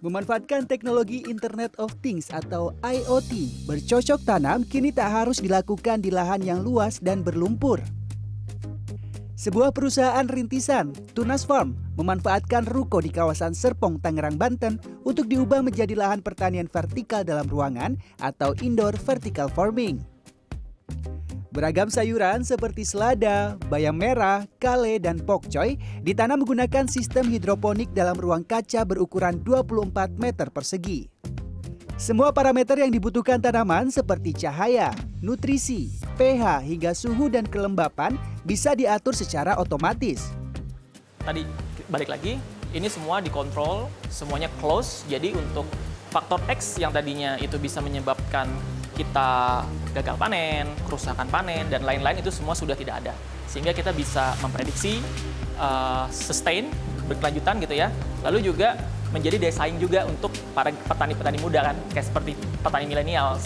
Memanfaatkan teknologi Internet of Things atau IoT, bercocok tanam kini tak harus dilakukan di lahan yang luas dan berlumpur. Sebuah perusahaan rintisan, Tunas Farm, memanfaatkan ruko di kawasan Serpong, Tangerang, Banten untuk diubah menjadi lahan pertanian vertikal dalam ruangan atau indoor vertical farming. Beragam sayuran seperti selada, bayam merah, kale, dan pokcoy ditanam menggunakan sistem hidroponik dalam ruang kaca berukuran 24 meter persegi. Semua parameter yang dibutuhkan tanaman seperti cahaya, nutrisi, pH, hingga suhu dan kelembapan bisa diatur secara otomatis. Tadi balik lagi, ini semua dikontrol, semuanya close, jadi untuk faktor X yang tadinya itu bisa menyebabkan kita gagal panen, kerusakan panen, dan lain-lain itu semua sudah tidak ada. Sehingga kita bisa memprediksi uh, sustain, berkelanjutan gitu ya. Lalu juga menjadi daya saing juga untuk para petani-petani muda kan, kayak seperti petani milenial.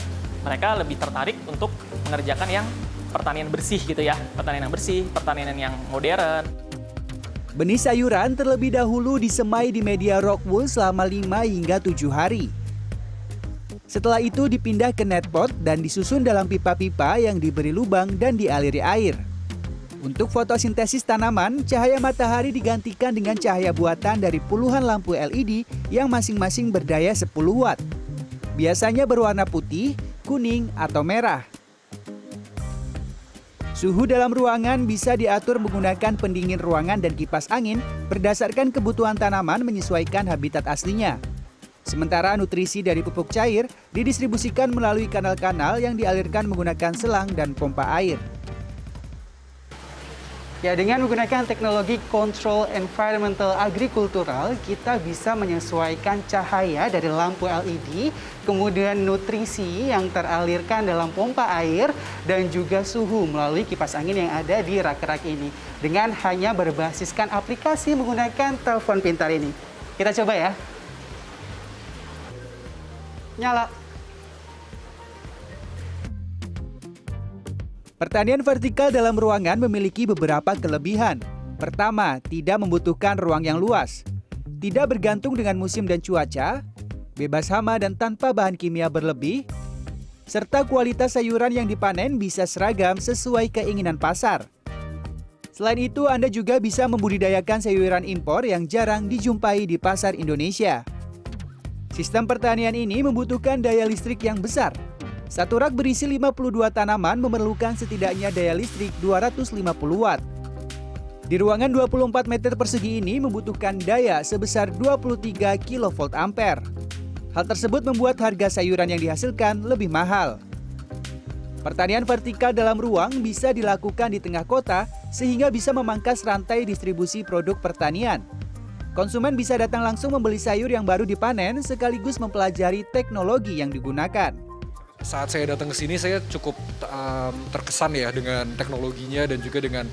Mereka lebih tertarik untuk mengerjakan yang pertanian bersih gitu ya, pertanian yang bersih, pertanian yang modern. Benih sayuran terlebih dahulu disemai di media rock wool selama 5 hingga 7 hari. Setelah itu dipindah ke netpot dan disusun dalam pipa-pipa yang diberi lubang dan dialiri air. Untuk fotosintesis tanaman, cahaya matahari digantikan dengan cahaya buatan dari puluhan lampu LED yang masing-masing berdaya 10 watt. Biasanya berwarna putih, kuning, atau merah. Suhu dalam ruangan bisa diatur menggunakan pendingin ruangan dan kipas angin berdasarkan kebutuhan tanaman menyesuaikan habitat aslinya. Sementara nutrisi dari pupuk cair didistribusikan melalui kanal-kanal yang dialirkan menggunakan selang dan pompa air. Ya, dengan menggunakan teknologi kontrol environmental agrikultural, kita bisa menyesuaikan cahaya dari lampu LED, kemudian nutrisi yang teralirkan dalam pompa air, dan juga suhu melalui kipas angin yang ada di rak-rak ini. Dengan hanya berbasiskan aplikasi menggunakan telepon pintar ini. Kita coba ya nyala. Pertanian vertikal dalam ruangan memiliki beberapa kelebihan. Pertama, tidak membutuhkan ruang yang luas. Tidak bergantung dengan musim dan cuaca, bebas hama dan tanpa bahan kimia berlebih, serta kualitas sayuran yang dipanen bisa seragam sesuai keinginan pasar. Selain itu, Anda juga bisa membudidayakan sayuran impor yang jarang dijumpai di pasar Indonesia. Sistem pertanian ini membutuhkan daya listrik yang besar. Satu rak berisi 52 tanaman memerlukan setidaknya daya listrik 250 watt. Di ruangan 24 meter persegi ini membutuhkan daya sebesar 23 kV ampere. Hal tersebut membuat harga sayuran yang dihasilkan lebih mahal. Pertanian vertikal dalam ruang bisa dilakukan di tengah kota sehingga bisa memangkas rantai distribusi produk pertanian. Konsumen bisa datang langsung membeli sayur yang baru dipanen sekaligus mempelajari teknologi yang digunakan. Saat saya datang ke sini saya cukup um, terkesan ya dengan teknologinya dan juga dengan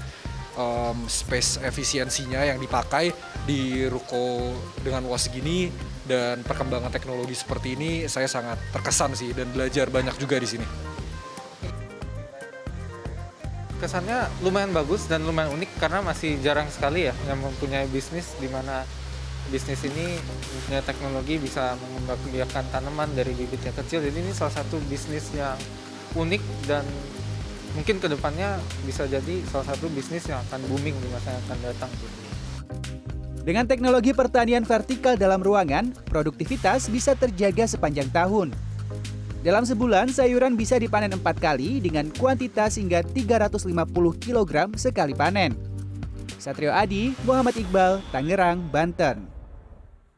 um, space efisiensinya yang dipakai di ruko dengan luas segini dan perkembangan teknologi seperti ini saya sangat terkesan sih dan belajar banyak juga di sini. Kesannya lumayan bagus dan lumayan unik karena masih jarang sekali ya yang mempunyai bisnis di mana bisnis ini punya teknologi bisa mengembangkan tanaman dari bibit yang kecil. Jadi ini salah satu bisnis yang unik dan mungkin ke depannya bisa jadi salah satu bisnis yang akan booming di masa yang akan datang. Dengan teknologi pertanian vertikal dalam ruangan, produktivitas bisa terjaga sepanjang tahun. Dalam sebulan, sayuran bisa dipanen empat kali dengan kuantitas hingga 350 kg sekali panen. Satrio Adi, Muhammad Iqbal, Tangerang, Banten.